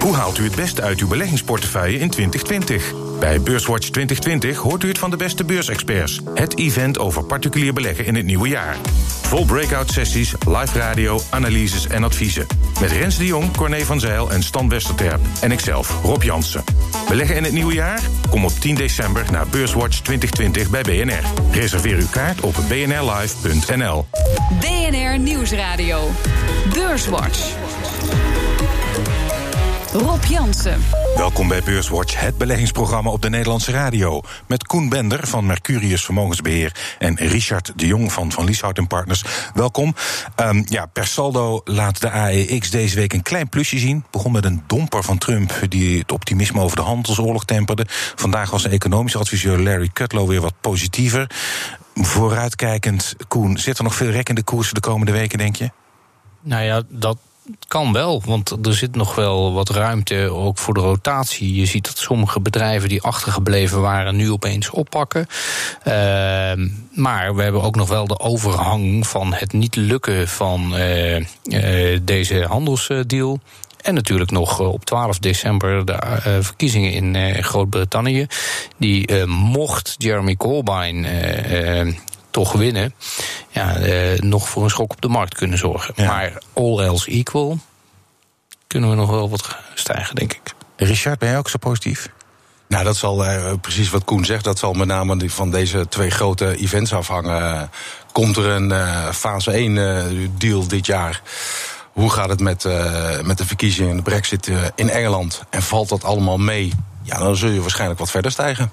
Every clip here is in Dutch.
Hoe haalt u het beste uit uw beleggingsportefeuille in 2020? Bij Beurswatch 2020 hoort u het van de beste beursexperts. Het event over particulier beleggen in het nieuwe jaar. Vol breakout sessies, live radio, analyses en adviezen. Met Rens de Jong, Corné van Zijl en Stan Westerterp. En ikzelf, Rob Jansen. Beleggen in het nieuwe jaar? Kom op 10 december naar Beurswatch 2020 bij BNR. Reserveer uw kaart op bnrlive.nl. BNR Nieuwsradio. Beurswatch. Rob Jansen. Welkom bij Beurswatch, het beleggingsprogramma op de Nederlandse radio. Met Koen Bender van Mercurius Vermogensbeheer en Richard de Jong van Van Lieshout Partners. Welkom. Um, ja, per saldo laat de AEX deze week een klein plusje zien. Begon met een domper van Trump die het optimisme over de handelsoorlog temperde. Vandaag was de economische adviseur Larry Kudlow weer wat positiever. Vooruitkijkend, Koen, zit er nog veel rek in de koersen de komende weken, denk je? Nou ja, dat kan wel, want er zit nog wel wat ruimte ook voor de rotatie. Je ziet dat sommige bedrijven die achtergebleven waren nu opeens oppakken. Uh, maar we hebben ook nog wel de overhang van het niet lukken van uh, uh, deze handelsdeal. En natuurlijk nog op 12 december de verkiezingen in Groot-Brittannië. Die mocht Jeremy Corbyn toch winnen, ja, eh, nog voor een schok op de markt kunnen zorgen. Ja. Maar all else equal kunnen we nog wel wat stijgen, denk ik. Richard, ben jij ook zo positief? Nou, dat zal uh, precies wat Koen zegt. Dat zal met name van deze twee grote events afhangen. Komt er een uh, fase 1 deal dit jaar? Hoe gaat het met, met de verkiezingen en de brexit in Engeland? En valt dat allemaal mee? Ja, dan zul je waarschijnlijk wat verder stijgen.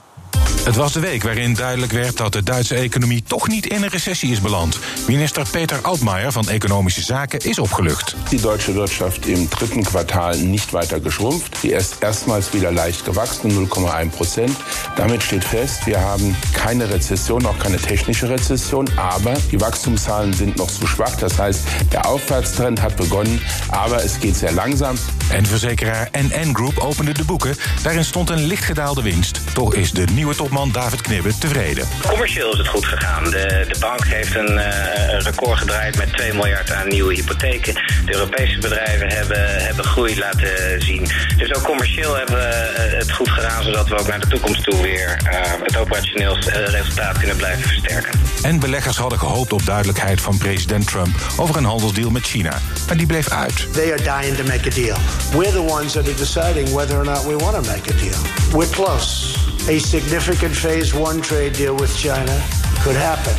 Het was de week waarin duidelijk werd dat de Duitse economie toch niet in een recessie is beland. Minister Peter Altmaier van Economische Zaken is opgelucht. Die deutsche Wirtschaft im dritten Quartal nicht weiter geschrumpft. Die ist erstmals wieder leicht gewachsen, 0,1 Prozent. Damit steht fest, wir haben keine Rezession, auch keine technische Rezession, aber die Wachstumszahlen sind noch zu schwach. Das heißt, der Aufwärtstrend hat begonnen, aber es geht sehr langsam. En verzekeraar NN Group opende de boeken. Daarin stond een licht gedaalde winst. Toch is de nieuwe topman David Knibbe tevreden. Commercieel is het goed gegaan. De, de bank heeft een, uh, record gedraaid met 2 miljard aan nieuwe hypotheken. De Europese bedrijven hebben, hebben groei laten zien. Dus ook commercieel hebben we het goed gedaan... zodat we ook naar de toekomst toe weer uh, het operationeel resultaat kunnen blijven versterken. En beleggers hadden gehoopt op duidelijkheid van president Trump... over een handelsdeal met China. Maar die bleef uit. They are dying to make a deal. We're the ones that are deciding whether or not we want to make a deal. We're close. A significant phase one trade deal with China could happen.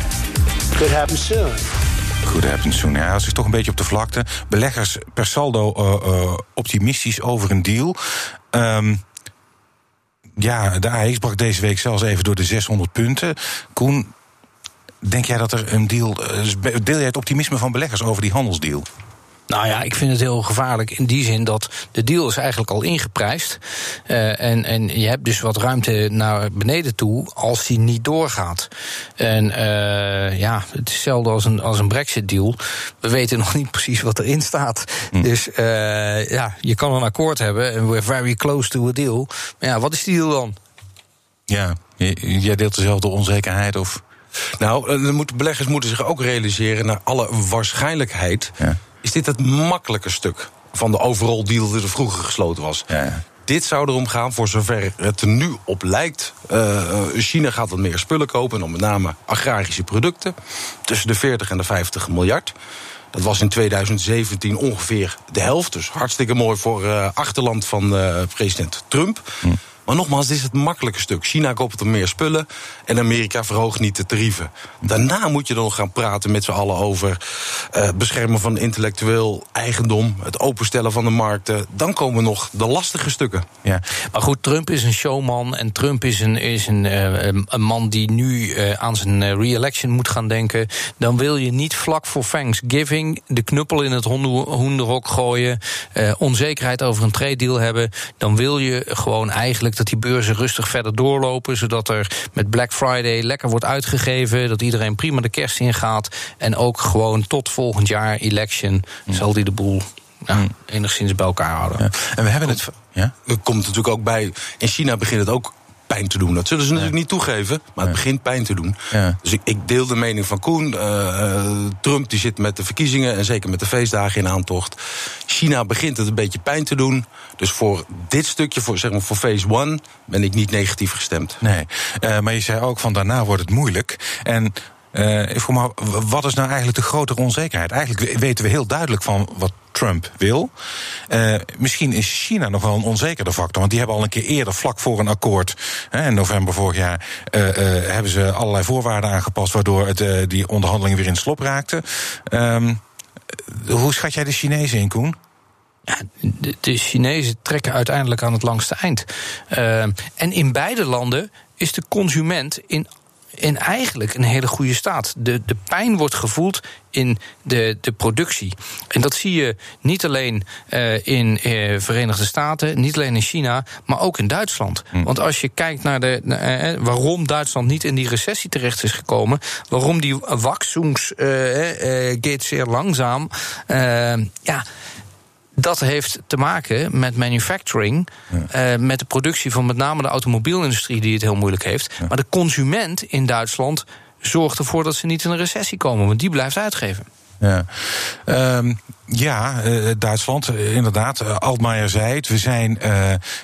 Could happen soon. Could happen soon. Ja, dat is toch een beetje op de vlakte. Beleggers per saldo uh, uh, optimistisch over een deal. Um, ja, de AX brak deze week zelfs even door de 600 punten. Koen, denk jij dat er een deal. Deel jij het optimisme van beleggers over die handelsdeal? Nou ja, ik vind het heel gevaarlijk in die zin dat de deal is eigenlijk al ingeprijsd. Uh, en, en je hebt dus wat ruimte naar beneden toe als die niet doorgaat. En uh, ja, het is hetzelfde als een, als een Brexit-deal. We weten nog niet precies wat erin staat. Hm. Dus uh, ja, je kan een akkoord hebben en we're very close to a deal. Maar ja, wat is die deal dan? Ja, jij deelt dezelfde onzekerheid of... Nou, de beleggers moeten zich ook realiseren, naar alle waarschijnlijkheid. Ja is dit het makkelijke stuk van de overall deal die er vroeger gesloten was. Ja, ja. Dit zou erom gaan, voor zover het er nu op lijkt. Uh, China gaat wat meer spullen kopen, en dan met name agrarische producten. Tussen de 40 en de 50 miljard. Dat was in 2017 ongeveer de helft. Dus hartstikke mooi voor uh, achterland van uh, president Trump. Hm. Maar nogmaals, dit is het makkelijke stuk. China koopt er meer spullen en Amerika verhoogt niet de tarieven. Daarna moet je dan gaan praten met z'n allen over uh, beschermen van intellectueel eigendom, het openstellen van de markten. Dan komen nog de lastige stukken. Ja, maar goed, Trump is een showman en Trump is een, is een, uh, een man die nu uh, aan zijn re-election moet gaan denken. Dan wil je niet vlak voor Thanksgiving de knuppel in het hoenderhok gooien, onzekerheid over een trade deal hebben. Dan wil je gewoon eigenlijk dat die beurzen rustig verder doorlopen. Zodat er met Black Friday lekker wordt uitgegeven. Dat iedereen prima de kerst ingaat. En ook gewoon tot volgend jaar election zal die de boel ja, enigszins bij elkaar houden. Ja. En we hebben het. Ja? Er komt natuurlijk ook bij. In China begint het ook pijn te doen. Dat zullen ze natuurlijk niet toegeven, maar het begint pijn te doen. Dus ik, ik, deel de mening van Koen. Uh, Trump die zit met de verkiezingen en zeker met de feestdagen in aantocht. China begint het een beetje pijn te doen. Dus voor dit stukje, voor, zeg maar, voor phase one, ben ik niet negatief gestemd. Nee, uh, maar je zei ook van daarna wordt het moeilijk. En uh, vroeg maar, wat is nou eigenlijk de grotere onzekerheid? Eigenlijk weten we heel duidelijk van wat Trump wil. Uh, misschien is China nog wel een onzekere factor. Want die hebben al een keer eerder, vlak voor een akkoord, hè, in november vorig jaar, uh, hebben ze allerlei voorwaarden aangepast. waardoor het, die onderhandelingen weer in slop raakten. Um, hoe schat jij de Chinezen in, Koen? Ja, de, Chinezen trekken uiteindelijk aan het langste eind. en in beide landen is de consument in in eigenlijk een hele goede staat. De, de pijn wordt gevoeld in de, de productie. En dat zie je niet alleen uh, in uh, Verenigde Staten, niet alleen in China, maar ook in Duitsland. Hm. Want als je kijkt naar de, uh, waarom Duitsland niet in die recessie terecht is gekomen, waarom die wachstungs gaat zeer langzaam. ja dat heeft te maken met manufacturing, ja. uh, met de productie van met name de automobielindustrie die het heel moeilijk heeft. Ja. Maar de consument in Duitsland zorgt ervoor dat ze niet in een recessie komen, want die blijft uitgeven. Ja, um, ja uh, Duitsland, uh, inderdaad. Uh, Altmaier zei het. We zijn,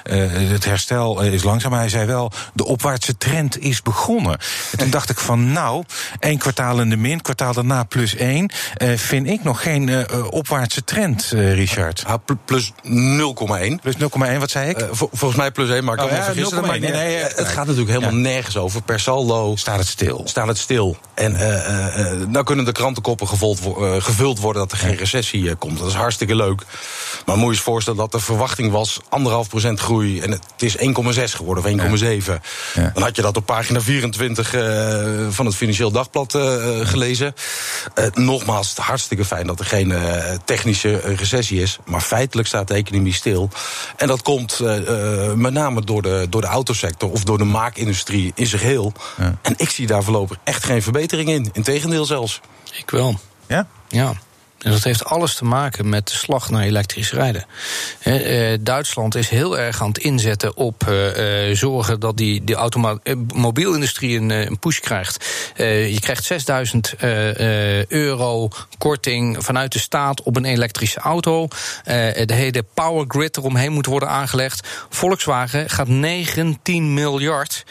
het herstel is langzaam. Maar hij zei wel, de opwaartse trend is begonnen. En toen dacht ik van, nou, één kwartaal in de min, kwartaal daarna plus één. vind ik nog geen opwaartse trend, Richard. Ja, plus 0,1. Plus 0,1, wat zei ik? Vol, volgens mij plus 1, maar ik kan oh, me ja, vergissen. Maar, nee, nee, het gaat natuurlijk helemaal ja. nergens over. Per saldo staat het stil. Staat het stil. En nou kunnen de krantenkoppen gevolgd gevuld worden dat er geen recessie uh, komt. Dat is hartstikke leuk. Maar moet je je voorstellen dat de verwachting was anderhalf procent groei en het is 1,6 geworden of 1,7. Ja. Dan had je dat op pagina 24 uh, van het Financieel Dagblad gelezen. nogmaals, het hartstikke fijn dat er geen technische recessie is. Maar feitelijk staat de economie stil. En dat komt met name door de, door de autosector of door de maakindustrie in zijn geheel. Ja. En ik zie daar voorlopig echt geen verbetering in. Integendeel zelfs. Ik wel. Ja? Ja. En dat heeft alles te maken met de slag naar elektrisch rijden. He, Duitsland is heel erg aan het inzetten op uh, uh, zorgen dat die, die automobielindustrie een, een push krijgt. Je krijgt 6000 euro korting vanuit de staat op een elektrische auto. de hele power grid eromheen moet worden aangelegd. Volkswagen gaat 19 miljard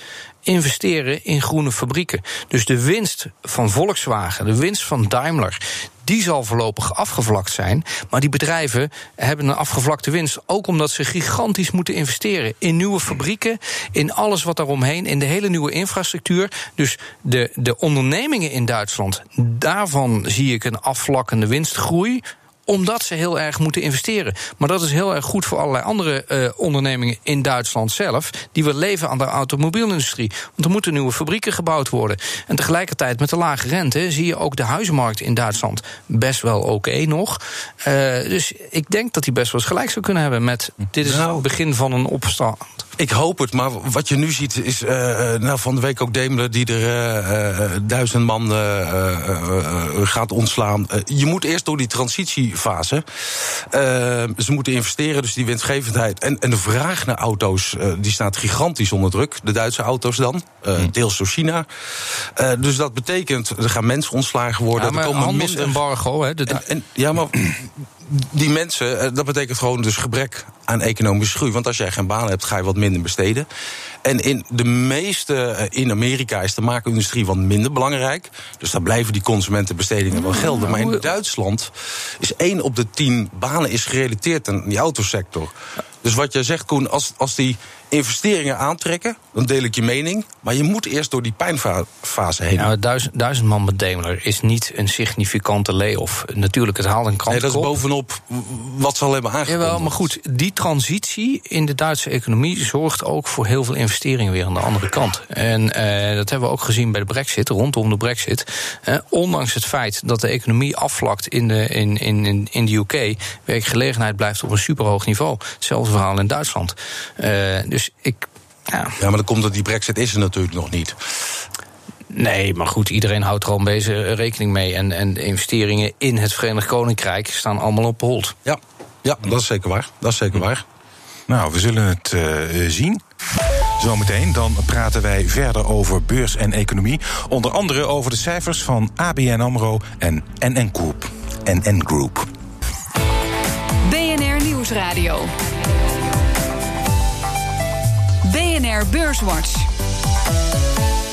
investeren in groene fabrieken. Dus de winst van Volkswagen, de winst van Daimler, die zal voorlopig afgevlakt zijn. Maar die bedrijven hebben een afgevlakte winst. Ook omdat ze gigantisch moeten investeren in nieuwe fabrieken, in alles wat daaromheen, in de hele nieuwe infrastructuur. Dus de, de ondernemingen in Duitsland, daarvan zie ik een afvlakkende winstgroei omdat ze heel erg moeten investeren. Maar dat is heel erg goed voor allerlei andere uh, ondernemingen in Duitsland zelf. die willen leven aan de automobielindustrie. Want er moeten nieuwe fabrieken gebouwd worden. En tegelijkertijd met de lage rente zie je ook de huizenmarkt in Duitsland best wel oké okay nog. Uh, dus ik denk dat die best wel eens gelijk zou kunnen hebben met. dit is nou, het begin van een opstand. Ik hoop het, maar wat je nu ziet is. Uh, nou, van de week ook Daimler die er duizend man gaat ontslaan. je moet eerst door die transitie fase. Uh, ze moeten investeren, dus die winstgevendheid. En, en de vraag naar auto's uh, die staat gigantisch onder druk. De Duitse auto's dan, uh, deels door China. dus dat betekent, er gaan mensen ontslagen worden. Ja, maar er komen minder... embargo, hè? De en, en, ja, maar die mensen, dat betekent gewoon dus gebrek aan economische groei. Want als jij geen baan hebt, ga je wat minder besteden. En in de meeste, in Amerika is de maakindustrie wat minder belangrijk. Dus daar blijven die consumentenbestedingen wel gelden. Maar in Duitsland is één op de tien banen is gerelateerd aan die autosector. Dus wat jij zegt, Koen, als, als die investeringen aantrekken, dan deel ik je mening. Maar je moet eerst door die pijnfase heen. Nou, duizend, duizend man met Daimler is niet een significante layoff. Natuurlijk, het haalt een krant. Nee, dat is bovenop wat ze al hebben aangekondigd. Jawel, maar goed, die transitie in de Duitse economie zorgt ook voor heel veel investeringen weer aan de andere kant. En uh, dat hebben we ook gezien bij de Brexit, rondom de Brexit. Uh, ondanks het feit dat de economie afvlakt in de, in, in, in de UK, werkgelegenheid blijft op een superhoog niveau. Hetzelfde verhaal in Duitsland. Uh, dus ik. Ja. ja, maar dan komt dat die Brexit is er natuurlijk nog niet. Nee, maar goed, iedereen houdt er al deze rekening mee. En, en de investeringen in het Verenigd Koninkrijk staan allemaal op hold. Ja, ja dat is zeker waar. Dat is zeker waar. Nou, we zullen het uh, zien. Zometeen dan praten wij verder over beurs en economie. Onder andere over de cijfers van ABN AMRO en NN Group. NN Group. BNR Nieuwsradio. Beurswatch.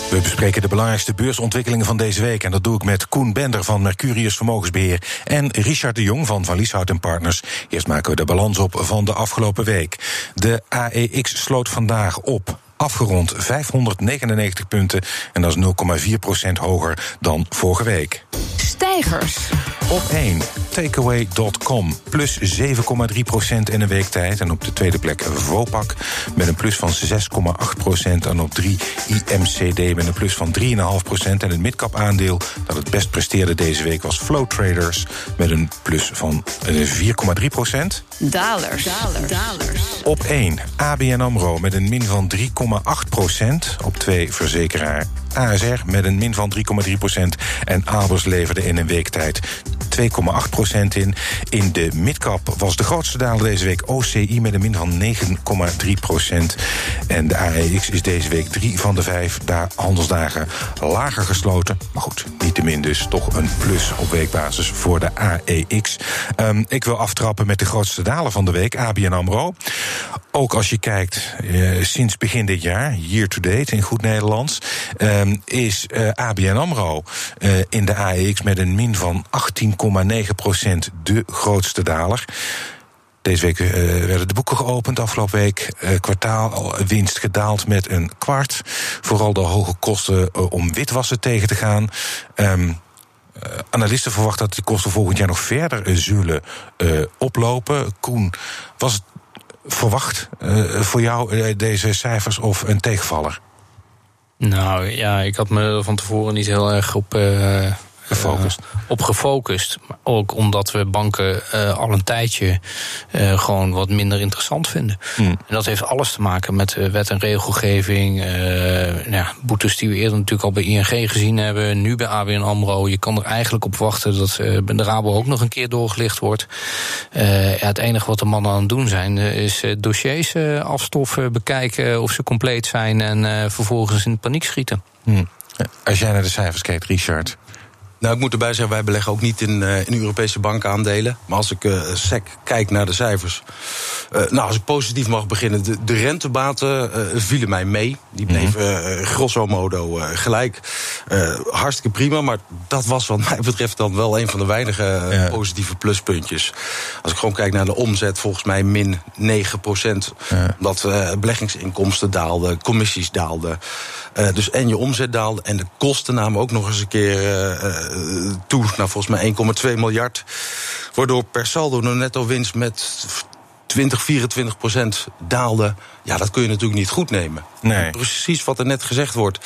We bespreken de belangrijkste beursontwikkelingen van deze week. En dat doe ik met Koen Bender van Mercurius Vermogensbeheer. En Richard de Jong van Van Lieshout Partners. Eerst maken we de balans op van de afgelopen week. De AEX sloot vandaag op afgerond 599 punten. En dat is 0,4% hoger dan vorige week. Stijgers. Op 1, takeaway.com, plus 7,3% in een week tijd. En op de tweede plek Vopak met een plus van 6,8% En op 3 IMCD met een plus van 3,5% En het midcap aandeel dat het best presteerde deze week was Flow Traders met een plus van 4,3 Dalers. Dalers. Op 1, ABN AMRO met een min van 3,8% Op 2, verzekeraar ASR met een min van 3,3% En Abers leverde in een week tijd 2,8% in. In de midcap was de grootste daler deze week OCI met een min van 9,3% En de AEX is deze week drie van de vijf handelsdagen lager gesloten. Maar goed, niettemin dus toch een plus op weekbasis voor de AEX. Um, ik wil aftrappen met de grootste daler van de week, ABN AMRO. Ook als je kijkt uh, sinds begin dit jaar, year to date in goed Nederlands... Uh, is uh, eh, ABN AMRO uh, in de AEX met een min van 18,9% de grootste daler. Deze week uh, werden de boeken geopend. Afgelopen week uh, kwartaal winst gedaald met een kwart. Vooral de hoge kosten uh, om witwassen tegen te gaan. Um, analisten verwachten dat de kosten volgend jaar nog verder zullen oplopen. Koen, was het verwacht voor jou deze cijfers of een tegenvaller? Nou ja, ik had me van tevoren niet heel erg op gefocust. Op gefocust. Maar ook omdat we banken uh, al een tijdje uh, gewoon wat minder interessant vinden. Hmm. En dat heeft alles te maken met wet en regelgeving. ja, boetes die we eerder natuurlijk al bij ING gezien hebben. Nu bij ABN AMRO. Je kan er eigenlijk op wachten dat bij de Rabo ook nog een keer doorgelicht wordt. ja, het enige wat de mannen aan het doen zijn... is dossiers afstoffen, bekijken of ze compleet zijn... en vervolgens in paniek schieten. Hmm. Als jij naar de cijfers kijkt, Richard... Nou, ik moet erbij zeggen, wij beleggen ook niet in, uh, in Europese bankaandelen. Maar als ik uh, SEC kijk naar de cijfers. Uh, nou, als ik positief mag beginnen. De, de rentebaten vielen mij mee. Die mhm. bleven grosso modo gelijk. hartstikke prima. Maar dat was wat mij betreft dan wel een van de weinige ja. positieve pluspuntjes. Als ik gewoon kijk naar de omzet, volgens mij min 9 procent. Ja. Omdat beleggingsinkomsten daalden, commissies daalden. Dus en je omzet daalde en de kosten namen ook nog eens een keer toe naar volgens mij 1,2 miljard. Waardoor per saldo de netto winst met 20, 24 procent daalde. Ja, dat kun je natuurlijk niet goed nemen. Nee. Precies wat er net gezegd wordt.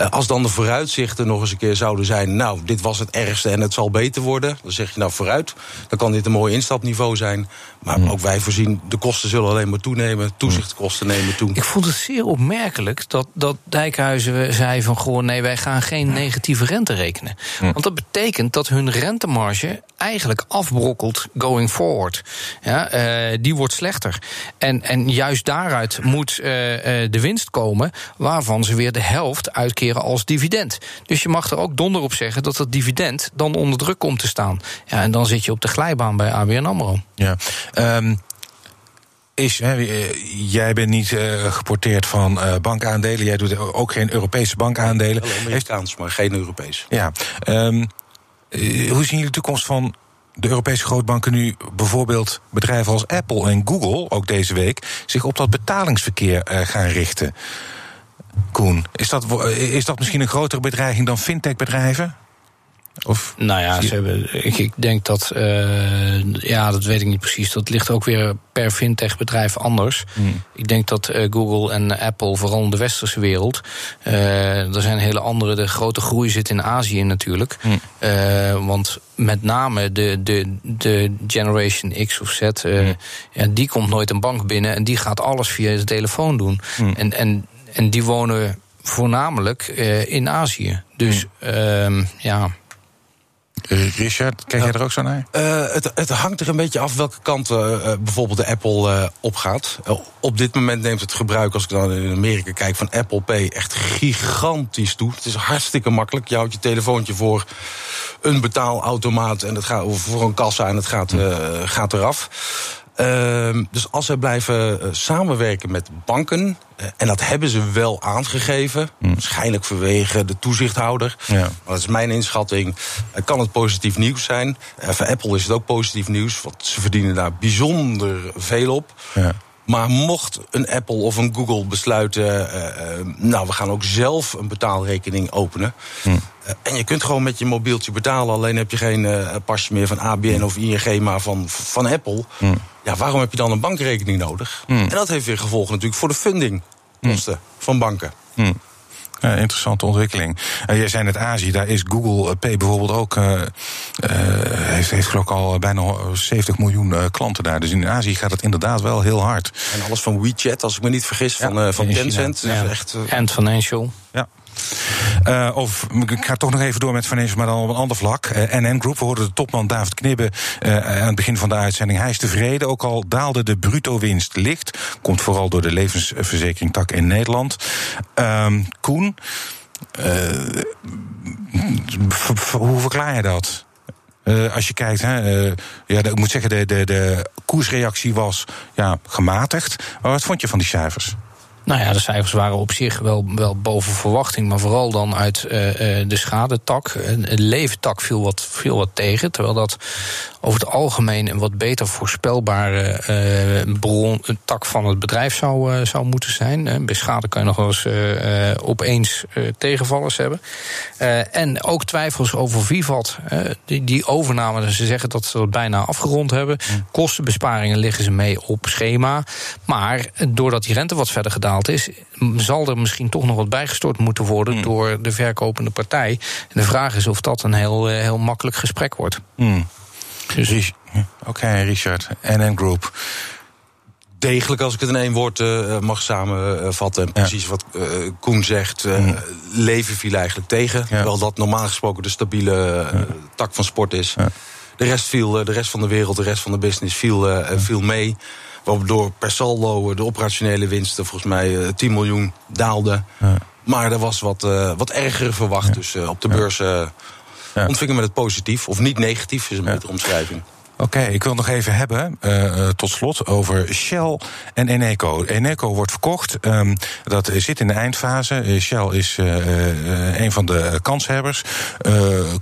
Uh, als dan de vooruitzichten nog eens een keer zouden zijn... nou, dit was het ergste en het zal beter worden... dan zeg je nou vooruit. Dan kan dit een mooi instapniveau zijn. Maar mm. ook wij voorzien, de kosten zullen alleen maar toenemen. Toezichtkosten nemen toe. Ik vond het zeer opmerkelijk dat, dat Dijkhuizen zei van... gewoon nee, wij gaan geen negatieve rente rekenen. Mm. Want dat betekent dat hun rentemarge eigenlijk afbrokkelt going forward. Ja, uh, die wordt slechter. En, en juist daaruit moet uh, de winst komen... waarvan ze weer de helft uitkeren als dividend. Dus je mag er ook donder op zeggen dat dat dividend dan onder druk komt te staan. Ja, en dan zit je op de glijbaan bij ABN AMRO. Ja. Um is, hè, jij bent niet uh, geporteerd van uh, bankaandelen. Jij doet ook geen Europese bankaandelen. Amerikaans, maar geen Europees. Ja. Um, hoe zien jullie de toekomst van de Europese grootbanken nu bijvoorbeeld bedrijven als Apple en Google, ook deze week, zich op dat betalingsverkeer uh, gaan richten? Koen, is dat, is dat misschien een grotere bedreiging dan fintech-bedrijven? Of nou ja, ze hebben, ik, ik denk dat. Uh, ja, dat weet ik niet precies. Dat ligt ook weer per fintech-bedrijf anders. Hmm. Ik denk dat uh, Google en Apple, vooral in de westerse wereld. Uh, er zijn hele andere. De grote groei zit in Azië natuurlijk. Hmm. want met name de, de, de Generation X of Z. Hmm. ja, die komt nooit een bank binnen en die gaat alles via de telefoon doen. En, en, en die wonen voornamelijk in Azië. Dus ja. Richard, kijk jij er ook zo naar? Uh, het, het, hangt er een beetje af welke kant uh, bijvoorbeeld de Apple uh, opgaat. op dit moment neemt het gebruik, als ik dan in Amerika kijk, van Apple Pay echt gigantisch toe. Het is hartstikke makkelijk. Je houdt je telefoontje voor een betaalautomaat en het gaat, of voor een kassa en het gaat, gaat eraf. Uh, dus als zij blijven uh, samenwerken met banken, uh, en dat hebben ze wel aangegeven, mm. waarschijnlijk vanwege de toezichthouder, ja. maar dat is mijn inschatting, uh, kan het positief nieuws zijn. voor Apple is het ook positief nieuws, want ze verdienen daar bijzonder veel op. Ja. Maar mocht een Apple of een Google besluiten, uh, uh, nou, we gaan ook zelf een betaalrekening openen. Hm. Uh, en je kunt gewoon met je mobieltje betalen, alleen heb je geen pasje meer van ABN of ING, maar van, van Apple. Hm. Ja, waarom heb je dan een bankrekening nodig? Hm. En dat heeft weer gevolgen natuurlijk voor de fundingkosten van banken. Uh, interessante ontwikkeling. Uh, jij zei net Azië, daar is Google Pay bijvoorbeeld ook. Uh, heeft, heeft geloof ik al bijna 70 miljoen klanten daar. Dus in Azië gaat het inderdaad wel heel hard. En alles van WeChat, als ik me niet vergis, ja, van, van Tencent. Ja. Echt, Ant Financial. Ja. Uh, of, ik ga toch nog even door met financial, maar dan op een ander vlak. NN Group, we hoorden de topman David Knibbe uh, aan het begin van de uitzending. Hij is tevreden, ook al daalde de bruto winst licht. Komt vooral door de levensverzekering tak in Nederland. Um, Koen, hoe verklaar je dat? Als je kijkt, hè, ja, ik moet zeggen, de, de, de koersreactie was ja, gematigd. Maar wat vond je van die cijfers? Nou ja, de cijfers waren op zich wel, wel boven verwachting, maar vooral dan uit uh, de schadetak. De leventak viel wat, viel wat tegen, terwijl dat over het algemeen een wat beter voorspelbare uh, bron, een tak van het bedrijf zou, uh, zou moeten zijn. bij schade kan je nog wel eens opeens tegenvallers hebben. en ook twijfels over Vivat, die, die overname, ze zeggen dat ze dat bijna afgerond hebben. Kostenbesparingen liggen ze mee op schema. Maar doordat die rente wat verder gedaan is, zal er misschien toch nog wat bijgestort moeten worden mm. door de verkopende partij. En de vraag is of dat een heel, eh, heel makkelijk gesprek wordt. Mm. Dus... Oké, okay, Richard. NN Group degelijk, als ik het in één woord uh, mag samenvatten. En precies wat uh, Koen zegt, uh, leven viel eigenlijk tegen. Ja. Terwijl dat normaal gesproken de stabiele ja. tak van sport is. Ja. De rest viel, de rest van de wereld, de rest van de business viel, viel mee. Waardoor per saldo de operationele winsten volgens mij 10 miljoen daalden. Ja. Maar er was wat, uh, wat erger verwacht. Dus uh, op de beurs uh, ontvingen we het positief. Of niet negatief, is een betere omschrijving. Oké, okay, ik wil nog even hebben, uh, tot slot, over Shell en Eneco. Eneco wordt verkocht, um, dat zit in de eindfase. Shell is uh, een van de kanshebbers.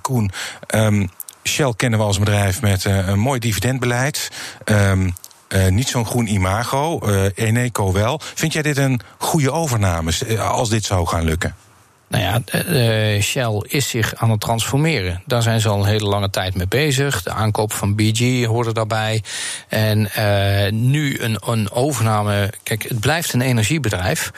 Koen, um, Shell kennen we als bedrijf met een mooi dividendbeleid. Um, uh, niet zo'n groen imago. Uh, Eneco wel. Vind jij dit een goede overname als dit zou gaan lukken? Nou ja, Shell is zich aan het transformeren. Daar zijn ze al een hele lange tijd mee bezig. De aankoop van BG hoorde daarbij. En nu een, een overname. Kijk, het blijft een energiebedrijf.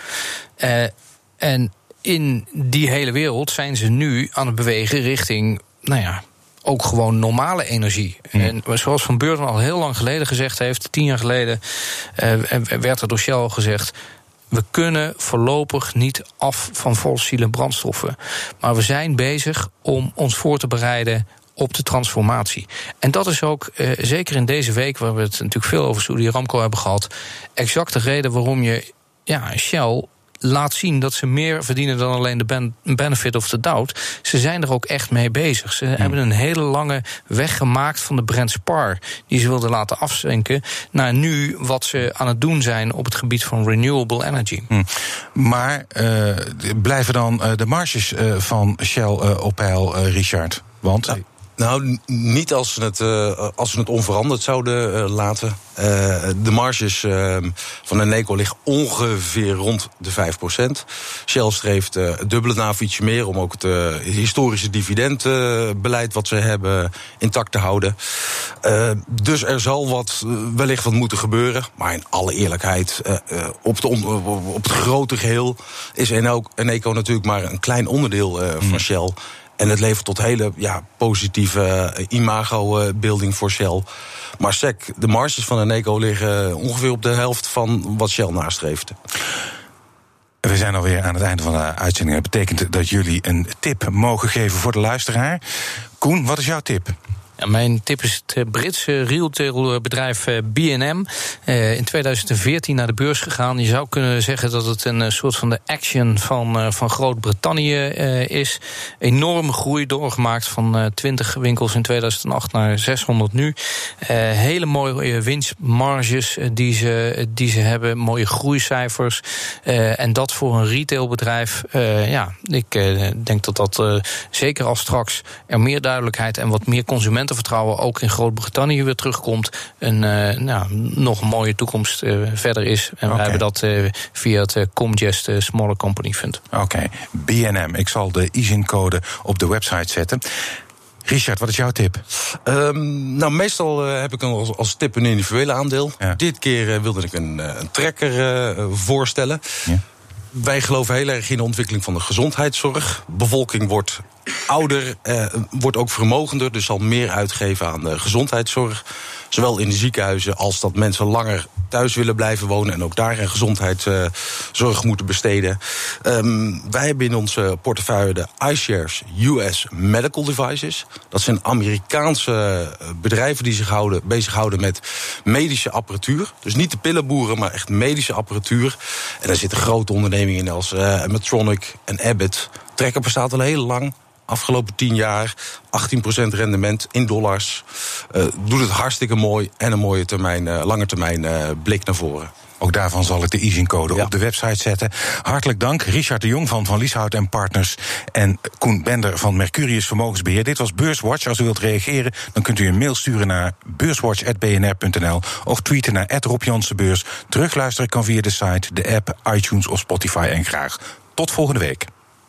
En in die hele wereld zijn ze nu aan het bewegen richting. Nou ja, ook gewoon normale energie. En zoals Van Beurten al heel lang geleden gezegd heeft, tien jaar geleden, uh, werd er door Shell gezegd. We kunnen voorlopig niet af van fossiele brandstoffen. Maar we zijn bezig om ons voor te bereiden op de transformatie. En dat is ook, uh, zeker in deze week, waar we het natuurlijk veel over Saudi Aramco hebben gehad, exact de reden waarom je ja, Shell laat zien dat ze meer verdienen dan alleen de benefit of the doubt. Ze zijn er ook echt mee bezig. Ze hmm. hebben een hele lange weg gemaakt van de Brent Spar, die ze wilden laten afzinken, naar nu wat ze aan het doen zijn op het gebied van renewable energy. Hmm. Maar uh, blijven dan uh, de marges uh, van Shell op peil, Richard? Want. Nou, niet als ze het, uh, als ze het onveranderd zouden uh, laten. Uh, de marges van Eneco liggen ongeveer rond de 5%. Shell streeft het dubbele na of ietsje meer... om ook het historische dividendbeleid wat ze hebben intact te houden. dus er zal wat, wellicht wat moeten gebeuren. Maar in alle eerlijkheid, op, de, op het grote geheel... is Eneco natuurlijk maar een klein onderdeel van mm. Shell... En het levert tot hele ja, positieve eh, imago-building voor Shell. Maar SEC, de marges van Eneco liggen ongeveer op de helft van wat Shell nastreeft. We zijn alweer aan het einde van de uitzending. Dat betekent dat jullie een tip mogen geven voor de luisteraar. Koen, wat is jouw tip? Mijn tip is het eh, Britse retailbedrijf eh, B&M. in 2014 naar de beurs gegaan. Je zou kunnen zeggen dat het een soort van de action van, van Groot-Brittannië is. Enorme groei doorgemaakt van 20 winkels in 2008 naar 600 nu. hele mooie winstmarges die, ze, die ze hebben. Mooie groeicijfers. en dat voor een retailbedrijf. ja, ik denk dat dat zeker als straks er meer duidelijkheid en wat meer consumenten consumentenvertrouwen ook in Groot-Brittannië weer terugkomt, een uh, nou, nog een mooie toekomst uh, verder is. En okay. we hebben dat uh, via het Comgest Smaller Company Fund. Oké, okay. BNM. Ik zal de ISIN-code op de website zetten. Richard, wat is jouw tip? Um, nou, meestal heb ik als, als tip een individuele aandeel. Ja. Dit keer wilde ik een, een trekker voorstellen. Ja. Wij geloven heel erg in de ontwikkeling van de gezondheidszorg. Bevolking wordt ouder, eh, wordt ook vermogender, dus zal meer uitgeven aan de gezondheidszorg. Zowel in de ziekenhuizen als dat mensen langer thuis willen blijven wonen en ook daar een gezondheidszorg moeten besteden. Um, wij hebben in onze portefeuille de iShares US Medical Devices. Dat zijn Amerikaanse bedrijven die zich houden, bezighouden met medische apparatuur. Dus niet de pillenboeren, maar echt medische apparatuur. En daar zitten grote ondernemingen in als uh, Medtronic en Abbott. Trekker bestaat al heel lang afgelopen 10 jaar 18% rendement in dollars. Uh, doet het hartstikke mooi en een mooie termijn, uh, lange termijn uh, blik naar voren. Ook daarvan zal ik de ISIN-code ja. op de website zetten. Hartelijk dank, Richard de Jong van Van Lieshout en Partners... en Koen Bender van Mercurius Vermogensbeheer. Dit was Beurswatch. Als u wilt reageren, dan kunt u een mail sturen naar beurswatch.bnr.nl... of tweeten naar Rob Terugluisteren kan via de site, de app, iTunes of Spotify. En graag tot volgende week.